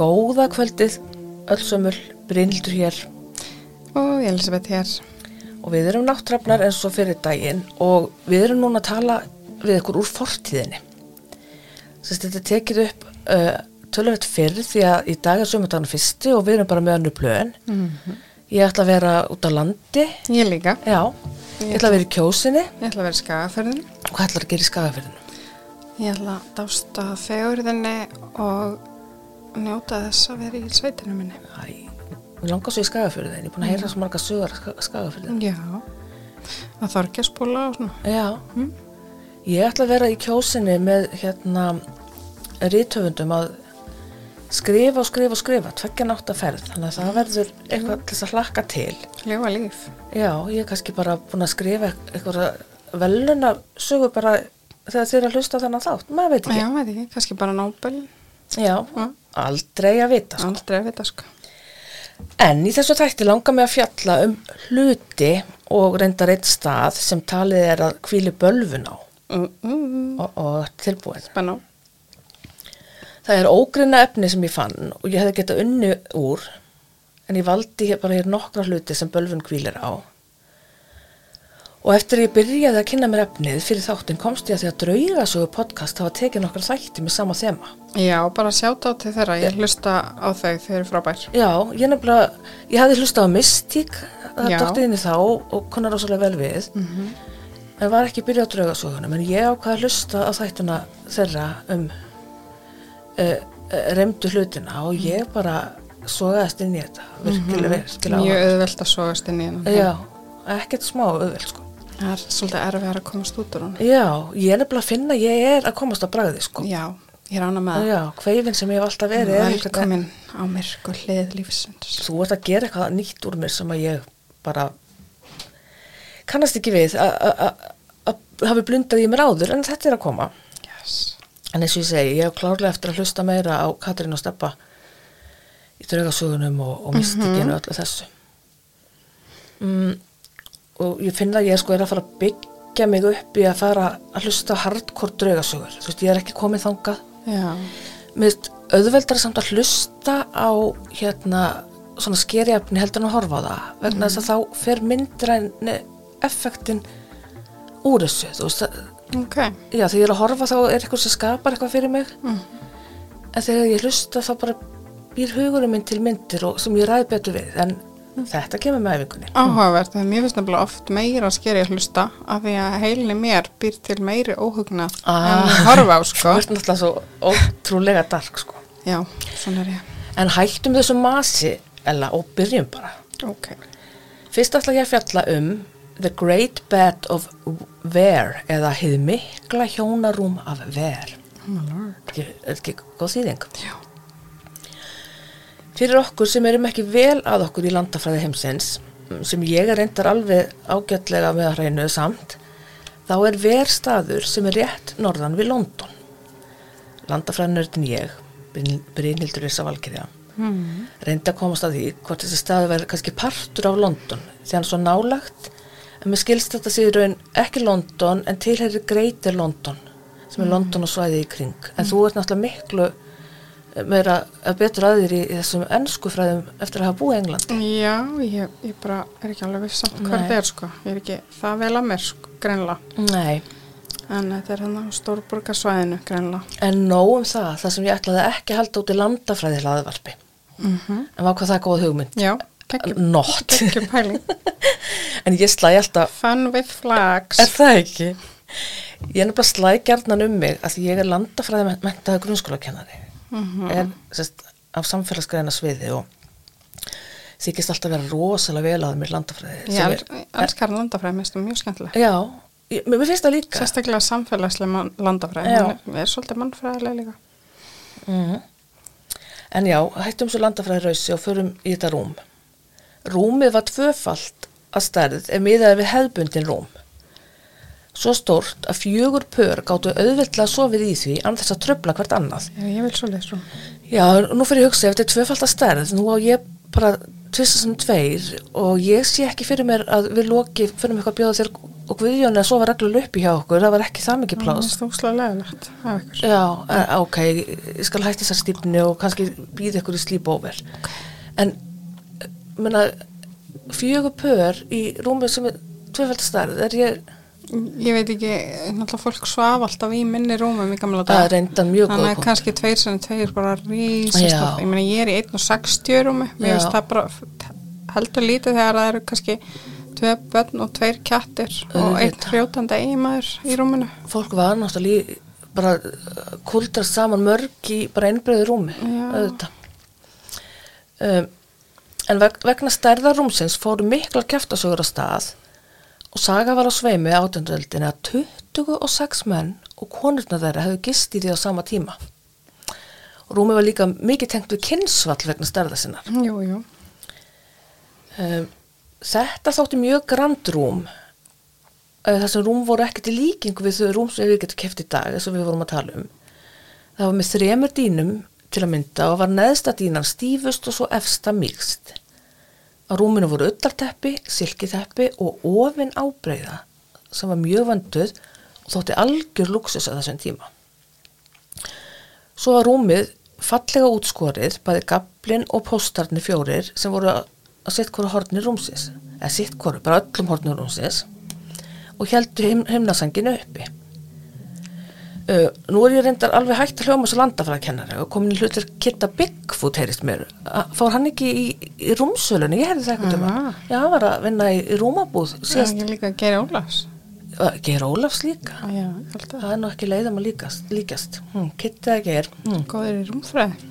Góða kvöldið, öllsömmul, Brynildur hér Og Elisabeth hér. og við erum náttrafnar eins og fyrir daginn og við erum núna að tala við ykkur úr fortíðinni. Sest, þetta tekið upp uh, tölvöld fyrr því að í dag er sömundagana fyrsti og við erum bara með önnu plöðin. Ég ætla að vera út á landi, Ég líka. já, ég ætla að vera í kjósinni Ég ætla að vera í skagaferðin. og hvað ætlar að gera í skagafyrðinu? Ég ætla að dásta fegurðinni og njóta þess að vera í sveitinu minni. Æ, mér langar svo í skagafyrðinu, ég er búin að heyra svo marga sögur skagafyrðinu. Já. Að þorgjasbúla og svona. Já, ég ætla að vera í kjósinni með hérna rítöfundum að skrifa og skrifa og skrifa, tveggja nátt að ferð, þannig að það verður eitthvað til þess að hlakka til. Ljóa líf. Já, ég er kannski bara búin að skrifa eitthvað veluna sögu bara þegar þið er að hlusta þennan þátt, maður veit ekki. Já, veit ekki. Kannski bara Nobel. Já, Mm. Aldrei að vita. Sko. Aldrei að vita, sko. En í þessu þætti langar mig að fjalla um hluti og reyndar eitt stað sem talið er að hvíli bölvun á Mm, mm, og, og tilbúin. Spenná. Það er ógrinna efni sem ég fann og ég hefði getað unni úr en ég valdi hér bara hér nokkra hluti sem bölvun kvílir á. Og eftir ég byrjaði að kynna mér efnið fyrir þáttin komst ég að því að draugasögu podcast hafa tekið nokkra þætti með sama þema. Já, bara sjáta á til þeirra. Ég hlusta á þau, þau eru frábær. Já, ég nefnilega, ég hafði hlustað á Mystík, það Já. dóttið inn í þá og konar rosalega vel við, en var ekki byrjað á draugasögunum, en ég ákvaði að hlusta á þættina þeirra um uh, uh, remdu hlutina og ég bara sogaðist inn í þetta, virkilega, virkilega Mjög auðvelt að sogast inn í hennan. Já, ekkert smá auðveld, sko. Það er svolítið erfið að komast út úr hann. Já, ég er nefnilega að finna, að ég er að komast á bragði, sko. Já, ég er ána með það. Já, hveifin sem ég hef alltaf verið er veginn- Velkomin á myrku hlið lífsundus. þú ert að gera eitthvað nýtt úr mér sem að ég bara kannast ekki við að- að að- að hafi blundað í mér áður en þetta er að koma Yes. en eins og ég segi, ég hef klárlega eftir að hlusta meira á Katrín og Steppa í draugasögunum og, og mystikinu þessu mm, og ég finna að ég sko er að fara að byggja mig upp í að fara að hlusta hardcore draugasögur. Þú veist, ég er ekki komið þangað. Finnst auðveldar samt að hlusta á hérna svona skeriafni heldur en að horfa á það. Vegna þess að þá fer myndræni effektin úr þessu þú veist, að- ok. já þegar ég er að horfa þá er eitthvað sem skapar eitthvað fyrir mig. Mm. en þegar ég hlusta þá bara býr hugurinn minn til myndir og sem ég ræði betur við. En þetta kemur með æfingunni Áhugavert, en mér finnst nefnilega oft meira að skeri að hlusta af því að heilinni mér býr til meiri óhugnað Ah. en horfa á, sko. þú ert náttúrulega svo ótrúlega dark sko Já, svona er ég. en hættum þessu masi Ella, og byrjum bara Ok. Fyrst ætla ég að fjalla um The Great Bed of Ver eða hið mikla hjónarúm af Ver. Oh my lord. Ekki, er ekki góð þýðing? Já. Fyrir okkur sem erum ekki vel að okkur í landafræði heimsins, sem ég er reyndar alveg ágætlega með að hreinu samt, þá er Ver staður sem er rétt norðan við London. Landafræðinörðin ég, Brynhildur Issa Valkyrja, Mm. reyndi að komast að því hvort þessi staði verður kannski partur af London því hann er svo nálagt en mér skilst þetta sér raun ekki London en tilherir Greater London sem er London og svæði í kring en þú ert náttúrulega miklu meira að betur að þér í, þessum ennsku fræðum eftir að hafa búið í England Já, ég, ég bara er ekki alveg viss samt hvað þetta er, sko. Ég er ekki það vel að mér, sko, greinlega. Nei, En þetta er hann á stórborgarsvæðinu, greinlega. en nóg um það það sem ég ætlaði ekki að halda út í landafræði hlaðvarpi Mm en var hvað það góð hugmynd Já, Geggjum pæling. en ég slæði alltaf Fun with flags. Er það ekki? Ég er nefnilega slæg gjarnan um mig að ég er landafræði grunnskólakennari Mhm. er sest, af samfélagsgreina sviði og þykist alltaf vera rosalega vel að mér landafræði el- elskar landafræði, mér finnst það mjög skemmtileg. Já, ég, mér finnst það líka Sérstaklega samfélagslega landafræði, Já. hún er, svolítið mannfræðilega líka. Mhm. En já, hættum svo landafræði rausi og förum í þetta rúm Rúmið var tvöfalt að stærð ef miðaði við hefðbundin rúm Svo stórt að fjögur pör gáttu auðveldlega sofið í því an þess að tröfla hvert annað Já, ég vil svo lesa rúm. Já, nú fyrir ég að hugsa, ef þetta er tvöfald að stærð, nú á ég bara tvista sem tveir og ég sé ekki fyrir mér að við loki fyrir mig eitthvað að bjóða þér og Guðjón er að sofa reglulega uppi hjá okkur, það var ekki það mikið Það pláss. er þúslega leðilegt. Já, en, ok, ég skal hætti þessar stífni og kannski býða ykkur í sleepover. En, menna, fjögur pör í rúmið sem er tvöfaldastærð, er ég, Ég veit ekki, náttúrulega fólk svaf alltaf í minni rúmum í gamla það dag. er reyndan mjög góð Þannig að kannski tveir sem tveir bara rísast. Ég meina ég er í 1,60 rúmi Mér finnst það bara heldur lítið þegar það eru kannski tvei börn og tveir kjattir og Auðvitað. eitt hrjótandi eiginmaður í rúminu Fólk var náttúrulega bara kuldrast saman mörg í bara einbreyðu rúmi, Já. auðvitað. Um, en veg, vegna stærðar rúmsins fóru mikla keftasögur á stað og saga var á sveimi átjönduöldinni að 26 menn og konurna þeirra hefðu gist í því á sama tíma. Rúmi var líka mikið tengt við kynnsvall vegna stærða sinnar. Jú, jú Um, þetta þótti mjög grand rúm sem rúm voru ekkert í líkingu við þau rúm sem við getum keft í dag eins og við vorum að tala um það var með þremur dýnum til að mynda og var neðsta dýnan stífust og svo efsta mýgst á rúminu voru öllarteppi, silkiteppi og ofin ábreyða sem var mjög vanduð og þótti algjör luxus að þessum tíma Svo var rúmið fallega útskorið, bæði gablin og póstarnir fjórir sem voru að sitt hvora hornir rúmsins, eða sitt hvora, bara öllum hornir rúmsins og heldur heim, heimnasanginu uppi. Uh, nú er ég reyndar alveg hægt að hljóma svo landafræðakennari og komin í hlutur Kitta Bigfoot heyrist mér. Fór hann ekki í, í rúmsölunni? Ég heyrði það eitthvað um hann. Já, hann var að vinna í, í rúmabúð Það er ekki líka að gera Ólafs Ger Ólafs líka. Já, að Það er nú ekki leiðum að líkast. líkast. Hm, Kitta Ger. Hm. Góður í rúmfræði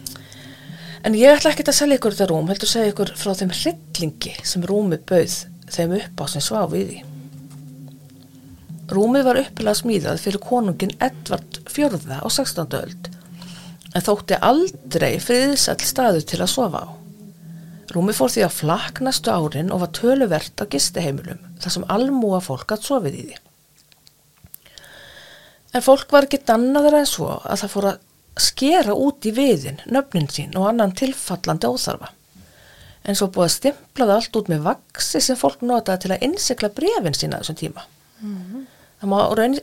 En ég ætla ekki að selja ykkur þetta rúm, heldur segja ykkur frá þeim hryllingi sem rúmið bauð þeim upp á sem sváf í því. Rúmið var uppilega smíðað fyrir konungin Edvard IV á 16. öld, en þótti aldrei friðsall staðu til að sofa á. Rúmið fór því að flakk næstu árin og var töluvert á gistiheimilum, þar sem almúa fólk að sofið í því. En fólk var ekki dannaður en svo að það fór að skera út í viðin, nöfnin sín og annan tilfallandi óþarfa. En svo búið að stimpla það allt út með vaksi sem fólk notaði til að innsikla brefin sína þessum tíma. Það má raun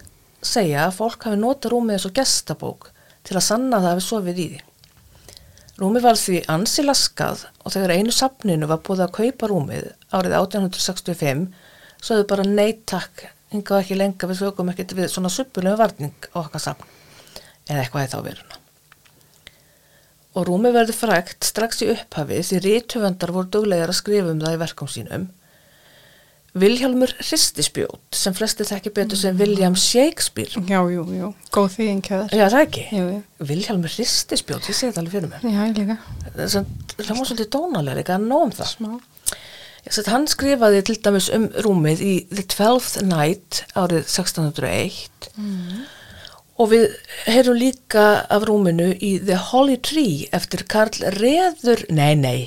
segja að fólk hafi notað rúmið eins og gestabók til að sanna það hafi sofið í því. Rúmið var því ansi laskað og þegar einu safninu var búið að kaupa rúmið árið 1865 svo þau bara neitt takk, hingað ekki lenga við sögum ekkert við svona suppulegu varning á okkar safn eða eitthvað í þá veruna. Og rúmið verður frægt strax í upphafi því ríthöfundar voru duglegar að skrifa um það í verkum sínum. Vilhjálmur Hristispjót sem flesti þekki betur sem William Shakespeare. Já, jú, jú, góð því en kjöður Já, það ekki. Jú, jú, Vilhjálmur Hristispjót, ég segi þetta alveg fyrir mér. já, ég líka Það er svolítið dónalega, ekki að ná um það. Smá sett, hann skrifaði til dæmis um rúmið í The Twelfth Night árið 1601 og við heyrum líka af rúminu í The Holly Tree eftir Karl Reður, nei, nei,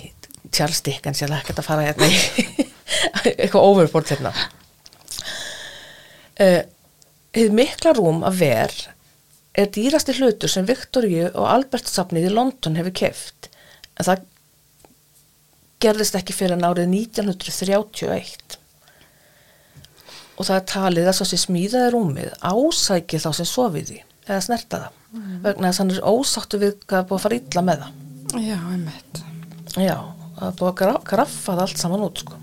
Charles Dickens, ég ætla ekki að fara hérna í eitthvað overbort hérna. Uh, Hið mikla rúm að ver er dýrasti hlutur sem Viktoríu og Albert safnið í London hefur keft en það gerðist ekki fyrir en árið 1931 og það er talið að svo sem smíðaði rúmið ásæki þá sem sofið því eða snerta það. Vegna þess að hann er ósáttu við hvað er búið að fara illa með það. Já, einmitt. Já, það er búið að gra- graffa það allt saman út sko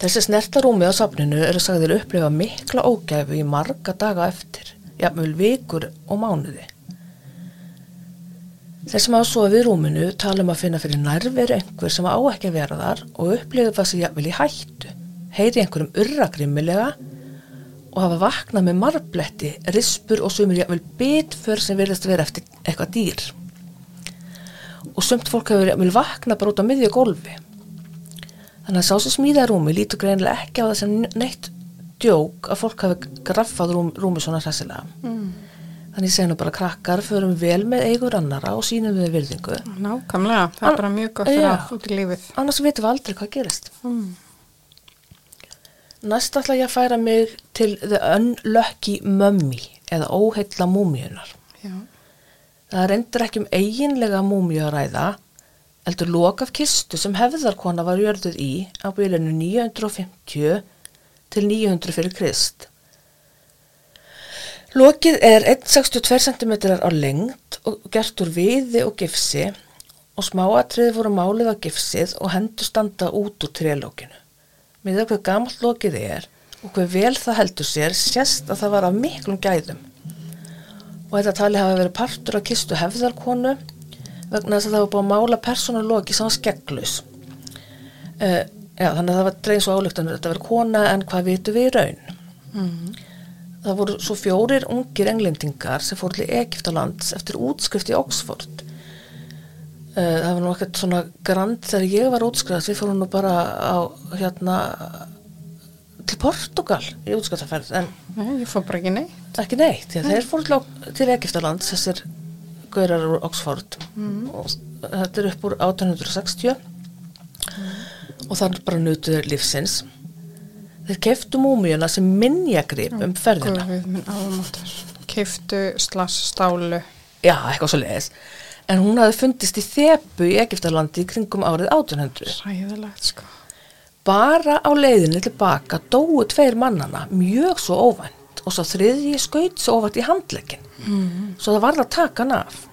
þessi snerta rúmið á safninu eru sagðir upplifa mikla ógæfu í marga daga eftir jafnvel vikur og mánuði Þeir sem sofið í rúminu tala um að finna fyrir nærveru einhver sem á ekki að vera þar og upplifa það sem jafnvel í hættu, heyri einhverjum urragrimilega og hafa vaknað með marbletti, rispur og sumir jafnvel bitför sem verðast vera eftir eitthvað dýr. Og sumt fólk hefur jafnvel vaknað bara út á miðju gólfi. Þannig að sá sem smíða rúmi lítur greinilega ekki á það sem neitt djók að fólk hafi graffað rúm, rúmi svona hressilega. Þannig ég segi nú bara krakkar, förum vel með eigur annara og sínum við virðingu. Nákvæmlega, það er An- bara mjög gott allt út í lífið Annars veitum við aldrei hvað gerist. mm. Næst ætla ég að færa mig til The Unlucky Mummy eða óheilla múmíunar. Já, Það reyndir ekki um eiginlega múmíu að ræða, heldur lok af kistu sem hefðarkona var jörðuð í á bylunu 950 til 900 fyrir Krist. Lokið er 1,62 cm á lengt og gert úr viði og gifsi og smáatriði voru málið á gifsið og hendur standa út úr trélókinu. Með það hvað gamalt lokið er og hvað vel það heldur sér sérst að það var af miklum gæðum. Og þetta tali hafa verið partur af kistu hefðarkonu vegna þess að það var búið að mála persónuloki sem var skegglaus. Uh, já, þannig að það var dreins og álíktanur að þetta verið kona en hvað vitu við í raun. Mm. Það voru svo fjórir ungir englendingar sem fór til Egiptalands eftir útskrift í Oxford. Uh, það var nú ekkert svona grand þegar ég var útskrifast, við fórum nú bara á hérna til Portugal í útskriftaferð en Nei, ég fór bara ekki neitt. ekki neitt, að þeir til, til Egiptalands, þessir gaurar úr Oxford. Og þetta er upp úr 1860 og þannig bara nutuður lífsins. Þeir keftu múmíuna sem minnjagrip um ferðina. Guð minn ámáttur. Keiftu, slass, stálu. já, eitthvað svo leiðis en hún hafði fundist í Þebu í Egiptalandi í kringum árið 1800 Ræðilegt, sko. bara á leiðinni tilbaka dóu tveir mannana mjög svo óvænt og svo þriðji skaut svo óvænt í handlegin svo það varð að taka hann af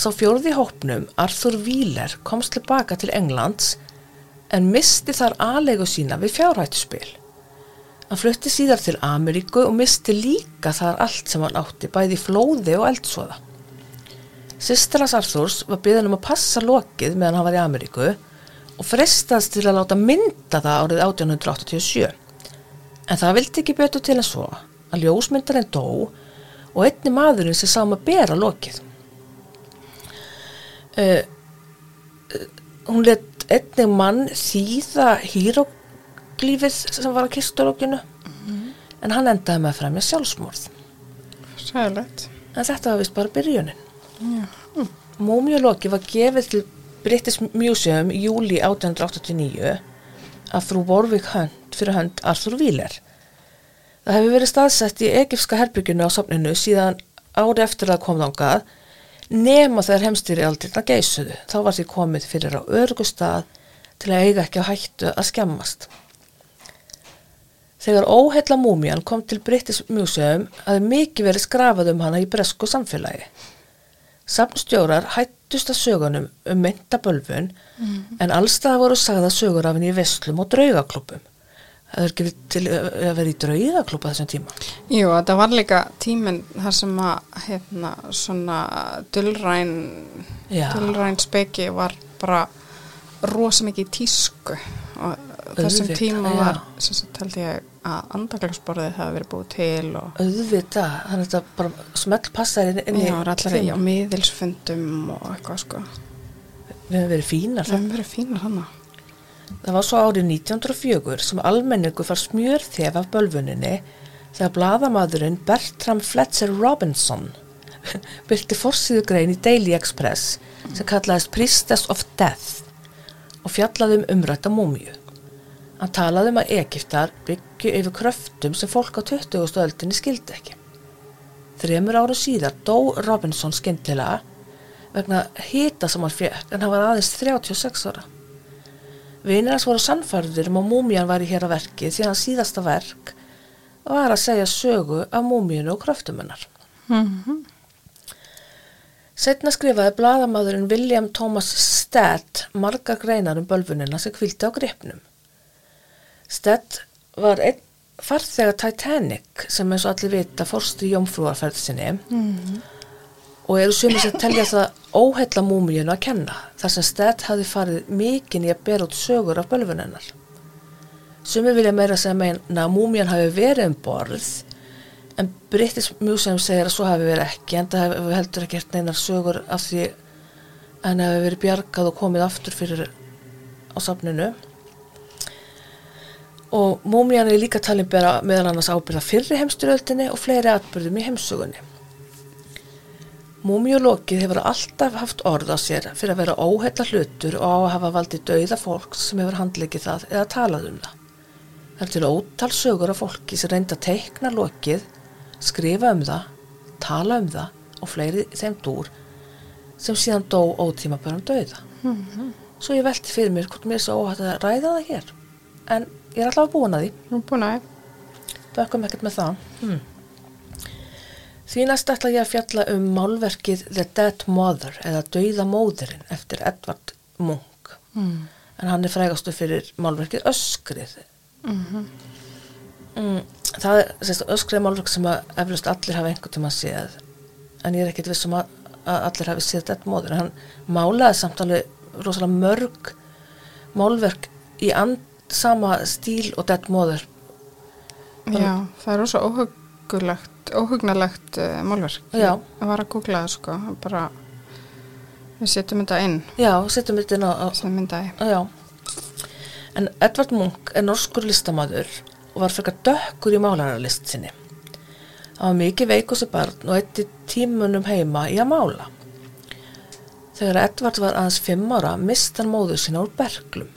Sá fjórði hópnum Arthur Wheeler komst tilbaka til Englands en misti þar aðlegu sína við fjárhættuspil. Hann flutti síðar til Ameríku og misti líka þar allt sem hann átti, bæði flóði og eldsvoða. Sistar hans Arthurs var byggðan um að passa lokið meðan hann var í Ameríku og frestast til að láta mynda það árið 1887. En það vildi ekki betur til en svo að ljósmyndarinn dó og einni maðurinn sem sá um að bera lokið. Uh, hún let einnig mann þýða híróglífið sem var að kisturokinu. En hann endaði með að fremja sjálfsmorð. Ræðilegt. en þetta var vist bara byrjunin. Já. Múmiuloki var gefið til British Museum í júli 1889 af frú Warwick Hunt fyrir hönd Arthur Wheeler það hefur verið staðsett í egifska herbygginu á safninu síðan ári eftir að kom þangað nema þegar heimstýri aldrei geysuðu. Þá var því komið fyrir á örgustad til að eiga ekki á hættu að skemmast. Þegar óheilla múmían kom til British Museum hafði mikið verið skrafað um hana í bresku samfélagi. Samstjórar hættust að sögunum um myndabölfun en allstað voru sagða sögur af henni í veslum og draugaklubum. Það er ekki til að vera í draugaklúpa þessum tíma. Jú, þetta var líka tíminn þar sem að hérna svona dullræn dullræn speki var bara rosa mikið í tísku. Og þessum Auðvitað, tíma var held ég að andaglagsborðið hafi verið búið til og Auðvitað, þannig að þetta bara smell passar inn, inn í tíma. miðilsfundum og eitthvað sko. Við höfum verið fínar það hefur verið fínar hana Það var svo árið 1904 sem almenningu far smjör þef af bölvuninni þegar blaðamadurinn Bertram Fletcher Robinson byrti forsýðu grein í Daily Express sem kallaðist Priestess of Death og fjallaði um umrætta múmíu. Hann talaði um að Egiptar byggju yfir kröftum sem fólk á 20. öldinni skildi ekki. Þremur áru síðar dó Robinson skyndilega vegna hita sem hann fekk en hann var aðeins 36 ára. Vinir hans voru sannfærður um að múmían væri hér að verki því hans síðasta verk var að segja sögu af múmíunu og kröftumunnar. mm Setna skrifaði blaðamadurinn William Thomas Stead margar greinar um bölfunina sem kvildi á gripnum. Stead var einn farþega Titanic sem eins og allir vita fórst í jómfrúarferð sinni og eru sumir sem telja það óheilla múmíunu að kenna þar sem Stead hafi farið mikinn í að bera út sögur af bölfunennar. Sumir vilja meira segja meina að múmían hafi verið um borð en British Museum segir að svo hafi verið ekki en það hefur heldur ekki hert neinar sögur af því að henni hafi verið bjargað og komið aftur fyrir á safninu og múmían er líka talin bera meðal annars ábyrða fyrri heimstyröldinni og fleiri atbyrðum í heimsugunni. Múmiulokið hefur alltaf haft orð á sér fyrir að vera óheilla hlutur og á að hafa valdið dauða fólks sem hefur handlegið það eða talað um það. Það er til ótal sögur af fólki sem reynda að teikna lokið, skrifa um það, tala um það og fleiri þeim dúr sem síðan dó ótíma bara um dauða. Svo ég velti fyrir mér hvort mér er svo óhætt að ræða það hér. En ég er alltaf búin að því, búin að, bökkum ekkert með það. Hmm. Því næst ætla ég að fjalla um málverkið The Dead Mother eða Dauða móðurinn eftir Edvard Munch. mm. En hann er frægastu fyrir málverkið Öskrið. Mm Mm, það er sérst, öskrið málverk sem að eflust allir hafa einhvern tíma séð. En ég er ekkit vissum að, að allir hafi séð Dead Mother. Hann málaði samt alveg rosalega mörg málverk í and, sama stíl og Dead Mother. já, það er rosa óhugulegt, óhugnalegt uh, málverk. Já. Ég var að googla það sko, bara, við setjum þetta inn Já, setjum þetta inn á, á sem myndaði. Já. En Edvard Munch er norskur listamaður og var frekar dökkur í málararlist sinni. Hann var mikið veikur sem barn og eitti tímunum heima í að mála. Þegar Edvard var aðeins fimm ára mist hann móður sína úr berglum.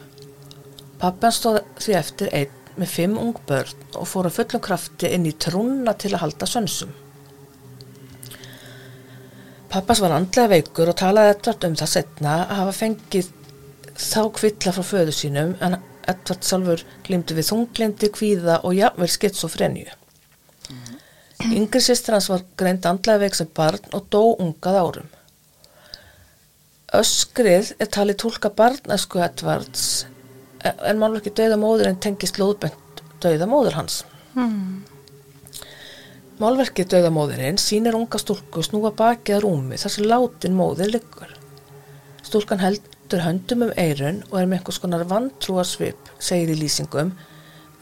Pappan stóð því eftir einn með fimm ung börn og fór að fullum krafti inn í trúnna til að halda sönsum. Pappas var andlega veikur og talaði Edvard um það setna að hafa fengið þá kvilla frá föðu sínum en Edvard sjálfur glimti við þunglindi, kvíða og jafnvel skitsofrenju. Yngri sýstir hans var greint andlega veik sem barn og dó ungað árum. Öskrið er talið tólka barnæsku Edvards en málur ekki dauða móður en tengist lóðbent dauða móður hans. Mm. Málverkið Dauðamóðurinn sýnir unga stúlku snúa baki að rúmi þar sem látin móðir liggur. Stúlkan heldur höndum um eirun og er með einhvers konar vantrúarsvip, segir í lýsingum,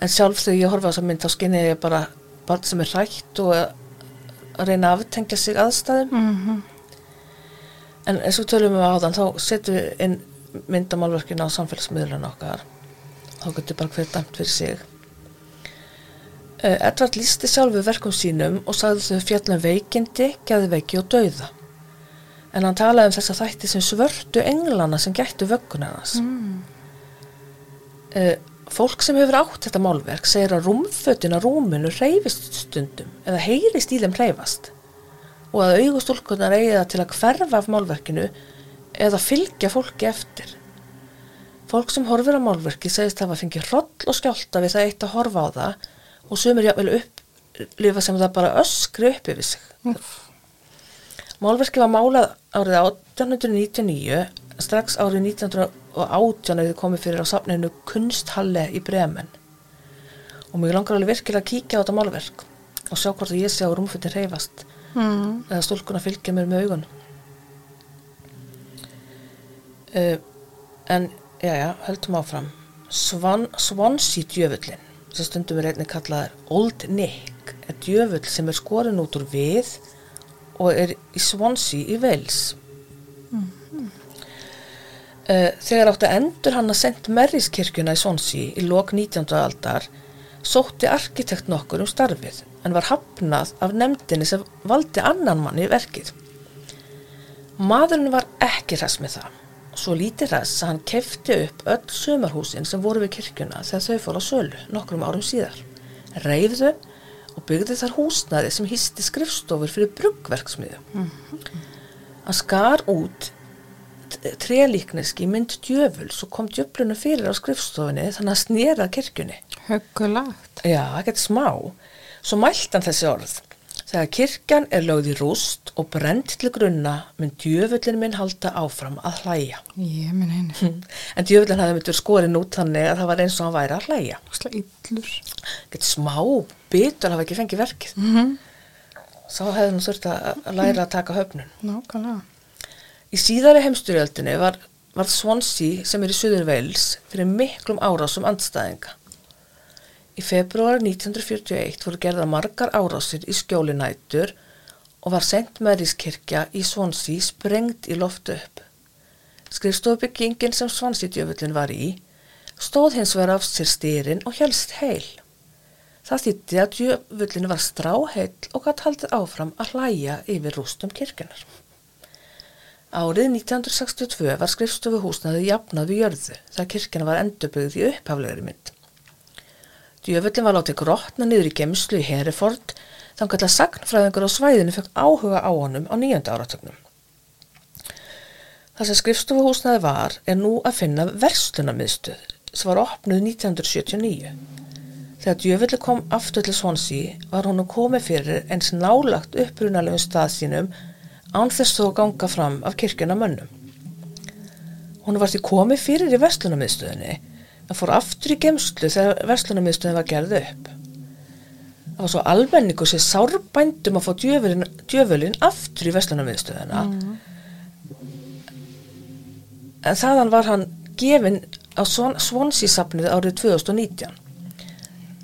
en sjálf þegar ég horfa á þessa mynd þá skinni ég bara barn sem er hrætt og að reyna að aftengja sig aðstæðum. Mm En eins og tölum við áðan þá setjum við inn myndamálverkinu á samfélagsmiðlun okkar. Þá getur bara hver dæmt fyrir sig. Eh, Edvard lísti sjálfu verkum sínum og sagði þau fjallum veikindi, geðveiki og dauða. En hann talaði um þessa þætti sem svörtu englana sem gættu vögguna hans. Mm. Eh, Fólk sem hefur átt þetta málverk segir að rúmfötin á rúminu reyfist stundum eða heyrist í þeim reyfast og að augustúlkunar eigi það til að hverfa af málverkinu eða fylgja fólki eftir. Fólk sem horfir á málverki segist hafa fengið hroll og skjálta við það eitt að horfa á það og sumir jafnvel upplifa sem það bara öskri upp yfir sig. Úff. Málverki var málað árið 1899, strax árið 1918 hefði komið fyrir á safninu Kunsthalle í Bremen. Og mér langar alveg virkilega að kíkja á þetta málverk og sjá hvort að ég sé á rúmfötin reyfast Mm. eða stúlkuna fylgja mér með augun. Uh, en, já, já, höldum áfram. Swan, Swansea djöfullin, sem stundum er einnig kallaðar Old Nick, er djöfull sem er skorin út úr við og er í Swansea í Wales. Uh, þegar áttu endur hann að senda Merriskirkjuna í Swansea í lok 19. aldar sótti arkitekt nokkur um starfið en var hafnað af nefndinni sem valdi annan mann í verkið. Maðurinn var ekki hress með það. Svo lítið hress að hann kefti upp öll sumarhúsin sem voru við kirkjuna þegar þau fór á sölu nokkrum árum síðar. Reyfðu og byggði þar húsnaði sem hýsti skrifstofur fyrir bruggverksmiðu. Hann skar út trélíkneski mynd djöfuls og kom djöflunum fyrir á skrifstofunni þannig að snera kirkjunni. Höggulagt. Já, ekkert smá. Svo mælt hann þessi orð. Þegar kirkjan er lögð í rúst og brent til grunna mun djöfullin minn halda áfram að hlæja. Ég minn einu. En djöfullin hafði myndur skorin út þannig að það var eins og hann væri að hlæja. Úsla illur. Ekkert smá bitur hafa ekki fengið verkið. Mm -hmm. Sá hefði nú þurft að læra að taka höfnun. Nákvæmlega. Í síðari heimstyrjöldinni var, var Swansea sem er í Suður Wales fyrir miklum árásum andstæðinga. Í februar 1941 voru gerða margar árásir í skjólinætur og var St. Mary's kirkja í Swansea sprengt í loftu upp. Skrifstofubyggingin sem Swansea djöfullin var í stóð hins vegar af sér styrin og helst heil. Það þýtti að djöfullin var stráheill og gætt haldið áfram að hlæja yfir rústum kirkjunar. Árið 1962 var skrifstofuhúsnaði jafnað við jörðu þegar kirkjana var endurbyggð í upphaflegri mynd. Djöfullin var látið grotna niður í gemslu í Hereford þannig að sagnfræðingur á svæðinu fekk áhuga á honum á nýjönda áratögnum. Það sem skrifstofuhúsnaði var er nú að finna verslunarmiðstöð sem var opnuð 1979. Þegar djöfulli kom aftur til Swansea var hún komið fyrir eins nálagt upprunalegum stað sínum án þess þó ganga fram af kirkjuna mönnum. Hún var því komið fyrir í verslunarmiðstöðinni en fór aftur í gemslu þegar verslunarmiðstöðin var gerð upp. Það var svo almenningu sér sárbændum að fá djöfulin, djöfulin aftur í verslunarmiðstöðina en þaðan var hann gefinn á Swansea-safnið árið 2019.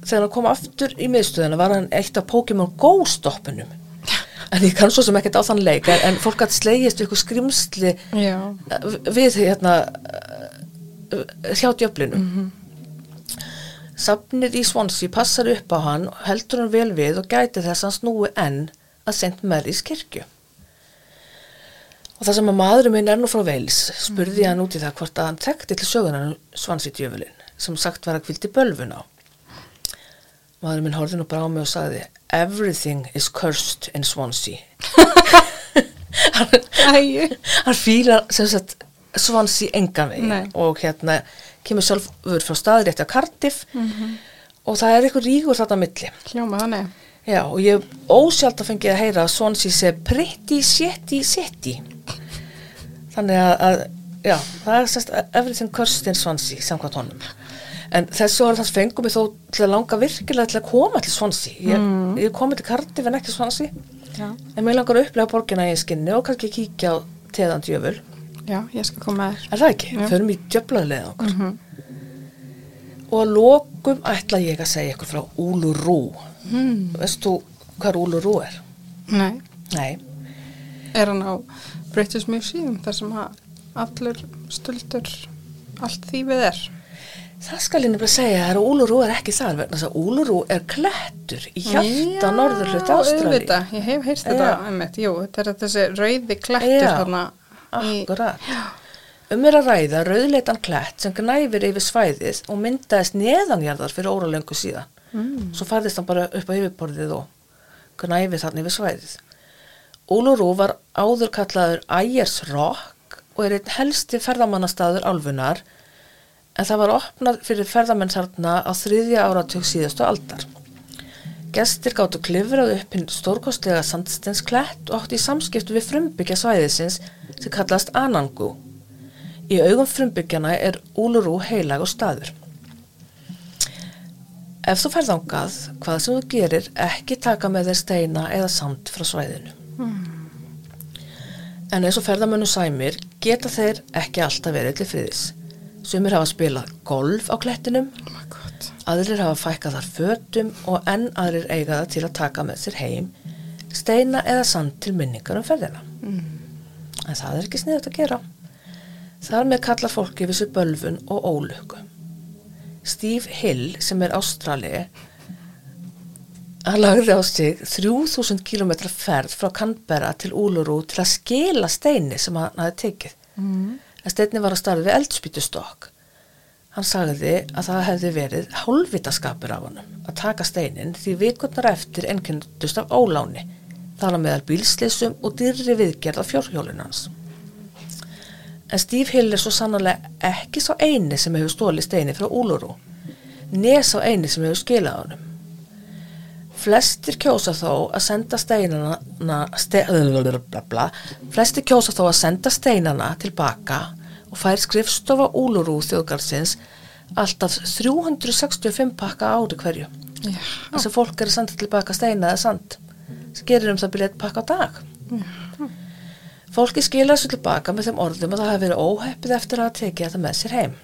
Þegar hann kom aftur í miðstöðina var hann eitt af Pokémon Go stoppunum en ég kann svo sem ekkert á þann leik en fólk að slegist ykkur skrimsli Já. við hérna hjá djöflinum mm -hmm. Safnið í Swansea passar upp á hann heldur hann vel við og gæti þess að hann snúi enn að St. Mary's kirkju. Og það sem að maðurum minn er nú frá Veils spurði hann út í það hvort að hann tekti til sögunan Swansea djöflin sem sagt var að kvildi bölvun á. Maðurinn minn horfði nú bara á mig og sagði everything is cursed in Swansea. Hann, hann fílar sem sagt Swansea engan veginn og hérna kemur sjálfur frá staður rétti á Cardiff Mhm. og það er eitthvað ríkur þarna á milli hljóma þannig. já og ég ósjálf að fengið að heyra að Swansea sé pretty shitty city þannig að, að já, það er sérst everything cursed in Swansea samkvæmt honum en þessu orð þess fengum ég þó til að langa virkilega til að koma til Swansea ég, Mm. ég komið til Cardiff en ekki Swansea Já. en mér langar að upplega borgina í skinni og kannski kíkja á teðan djöful Já, ég skal koma þér. er það ekki? Já. förum í djöflaðlega okkur Mhm. og að lokum ætla ég að segja ykkur frá Uluru Hmm. veist þú hvað Uluru er? Nei, Nei, er hann á British Museum þar sem að allur stöldur allt þýfið er. það skal ég nefnilega segja að Uluru er ekki það vegna þess að Uluru er klettur í hjarta norður hlut Ástrali auðvitað, ég hef heyrst þetta Já. jú, þetta er þessi rauði klettur Já. þarna Akkurat. Um er að ræða rauðleitan klett sem gnæfir yfir svæðið og myndaðist neðanjarðar fyrir óralöngu síðan. mm, Svo færðist hann bara upp á yfirborðið og gnæfið þannig yfir svæðið. Uluru var áður kallaður Ayers Rock og er einn helsti ferðamannastaður álfunar en það var opnað fyrir ferðamennsarna á þriðja áratug síðustu aldar. Gestir gáttu klifrað upp hinn stórkostlega sandstensklett og átti í samskiptu við frumbyggja svæðisins sem kallast Anangu. Í augum frumbyggjana er Uluru heilag og staður. Ef þú ferð ángað, hvað sem þú gerir, ekki taka með þér steina eða sand frá svæðinu. En eins og ferðamönnum sæmir geta þeir ekki alltaf verið til friðis. Sumir hafa spilað golf á klettinum, oh aðrir hafa fækkað þar fötum og enn aðrir eiga það til að taka með sér heim, steina eða sand til minningar um ferðina. En það er ekki sniðut að gera. Þar með kallar fólki við sér bölfun og ólöku. Steve Hill sem er ástrali hann lagði á sig 3000 km ferð frá Canberra til Uluru til að skila steini sem hann hafi tekið. mm. En steini var að starfa við eldspýtustokk. Hann sagði að það hefði verið hálfvitaskapur af honum að taka steinin því vikurnar eftir ennkjöndust af óláni. Það var meðal bílsleysum og dyrri viðgerð á fjórhjólun hans. En Steve Hill er svo sannlega ekki sá eini sem hefur stólið steini frá Úluru, nes á eini sem hefur skilað honum. Flestir kjósa þó að senda steinana, ste, bla, bla, flestir kjósa þó að senda steinana tilbaka og fær skrifstofa Úluru þjóðgarðsins alltaf 365 pakka á ári hverju. Já, Þess að fólk er að senda tilbaka steina eða sand gerir um það byrja eitt pakka á dag. Fólki skilja þessu tilbaka með þeim orðum að það hafi verið óheppið eftir að tekið þetta með sér heim.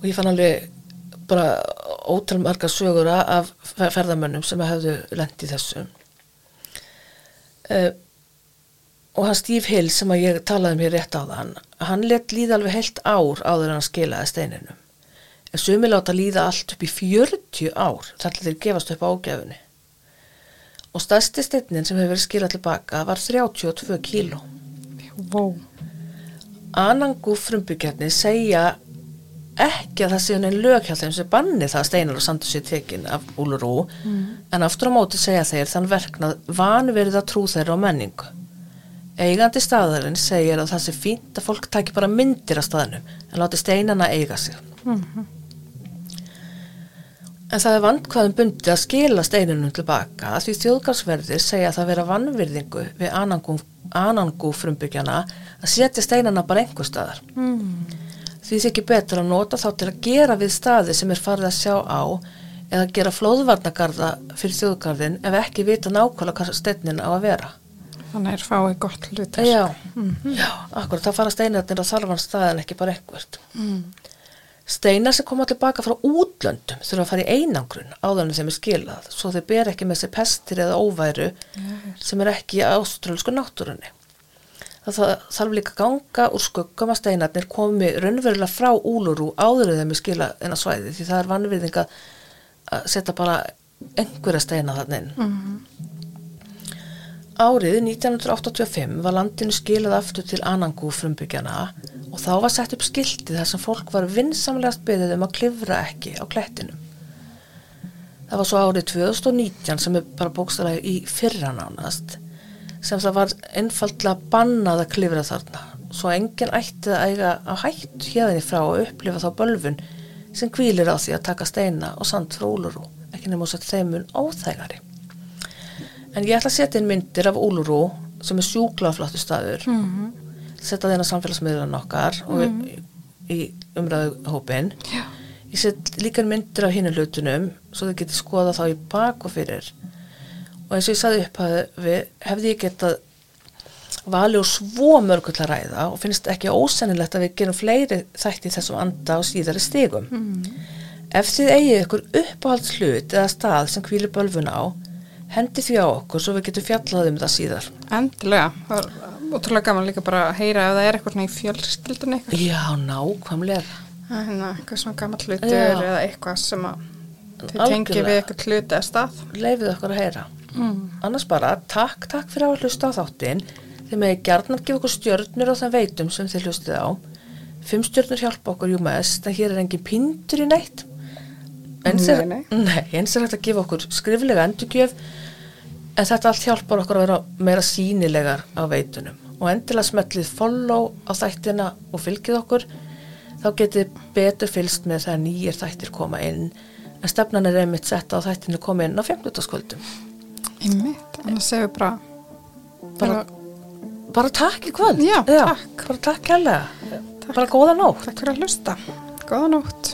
Og ég fann alveg bara ótal margar sögur af ferðamönnum sem hefðu lent í þessu. Uh, og hann Steve Hill sem að ég talaði um hér rétt á þann, hann let líða alveg heilt ár áður en hann skilaði steininu. En sumi láta líða allt upp í 40 ár þar til þeir gefast upp ágæfunni. Og stærsti steinin sem hefur verið skilað tilbaka var 32 kíló. wow. Anangu frumbyggjarnir segja ekki að það séu neinn lög hjá þeim sem banni það að steinar og sandur sér tekin af Úlurú en aftur á móti segja þeir þann verknað vanverið að trú þeirra á menningu. Eigandi staðarinn segir að það sé fínt að fólk taki bara myndir af staðanum en láti steinana eiga sig. En það er vandkvæðum bundið að skila steinunum tilbaka því þjóðgarsverðir segja að það vera vannvirðingu við anangú, anangú frumbyggjana að setja steinana bara einhver staðar. Mm. Því þykir betur að nota þá til að gera við staði sem er farið að sjá á eða gera flóðvarnagarða fyrir þjóðgarðin ef ekki vita nákvæmlega hvað steinin á að vera. Þannig er fáið gott hlutur. Já, já, akkurat, það fara steinarnir á þarfan staðin ekki bara einhvert. Mm. Steinar sem koma tilbaka frá útlöndum þurfa að fara í einangrun áður en þeim er skilað svo þeir ber ekki með sér pestir eða óværu sem er ekki í áströlsku náttúrunni. Það þarf líka ganga úr skuggum að steinarnir komi raunverulega frá úlurú áður er skilað en að svæði því það er vannvirðing að setja bara einhverja steina þannig inn. Mm. Árið 1985 var landinu skilað aftur til Anangú frumbyggjana og þá var sett upp skiltið þar sem fólk var vinsamlegast beðið um að klifra ekki á klettinum. Það var svo árið 2019 sem er bara bókstæðlega í fyrra nánast sem það var einfaldlega bannað að klifra þarna svo enginn ætti að eiga á hætt hérðinni frá að upplifa þá bölfun sem kvílir á því að taka steina og sand frá úlurú, ekki nefnum þess að þeimun óþægari. En ég ætla að setja inn myndir af Úlurú sem er sjúkla flottu staður Mm. Setja þeirna samfélagsmiðlan okkar og í, í umræðu hópin Já. ég set líka inn myndir af hinu hlutunum svo þau geti skoða þá í bak og fyrir og eins og ég saði upp að við hefði ég getað valið úr svo mörgu til að ræða og finnst ekki ósennilegt að við gerum fleiri þætti þessum anda og síðari stigum Mm. Ef þið eigið ykkur uppáhalds hlut eða stað sem hvílir bölfun á, hendi því á okkur svo við getum fjallað um það síðar. Endilega. Það útrúlega gaman líka bara að heyra ef það er eitthvað svona í fjölskyldun eitthvað. Já, nákvæmlega. Það er hérna eitthvað svona gammal hlutur Já. eða eitthvað sem að Algjörlega. tengið við eitthvað hlut eða stað. Leifið okkur að heyra. Mm. Annars bara, takk, takk fyrir að hlusta á þáttinn. Þið megið gjarnan gefa okkur stjörnur á þeim veitum sem þið hlustið á. Fimm stjörnur hjálpa okkur jú mest, en hér er engin pindur í neitt. Eins er, Nei, nei, eins er hægt að gefa okkur skriflega endurgjöf, en þetta allt hjálpar okkur að vera meira sínilegar á veitunum. Og endilega smellið follow á þættina og fylgið okkur, þá getið betur fylgst með þegar nýjir þættir koma inn, en stefnan er einmitt sett á þættinu koma inn á 50. skvöldum. Einmitt, annars segum við bara, Bara, bara takk í kvöld. Já, takk. Bara takk. Takk. Bara góða nótt. takk fyrir að hlusta. Góða nótt.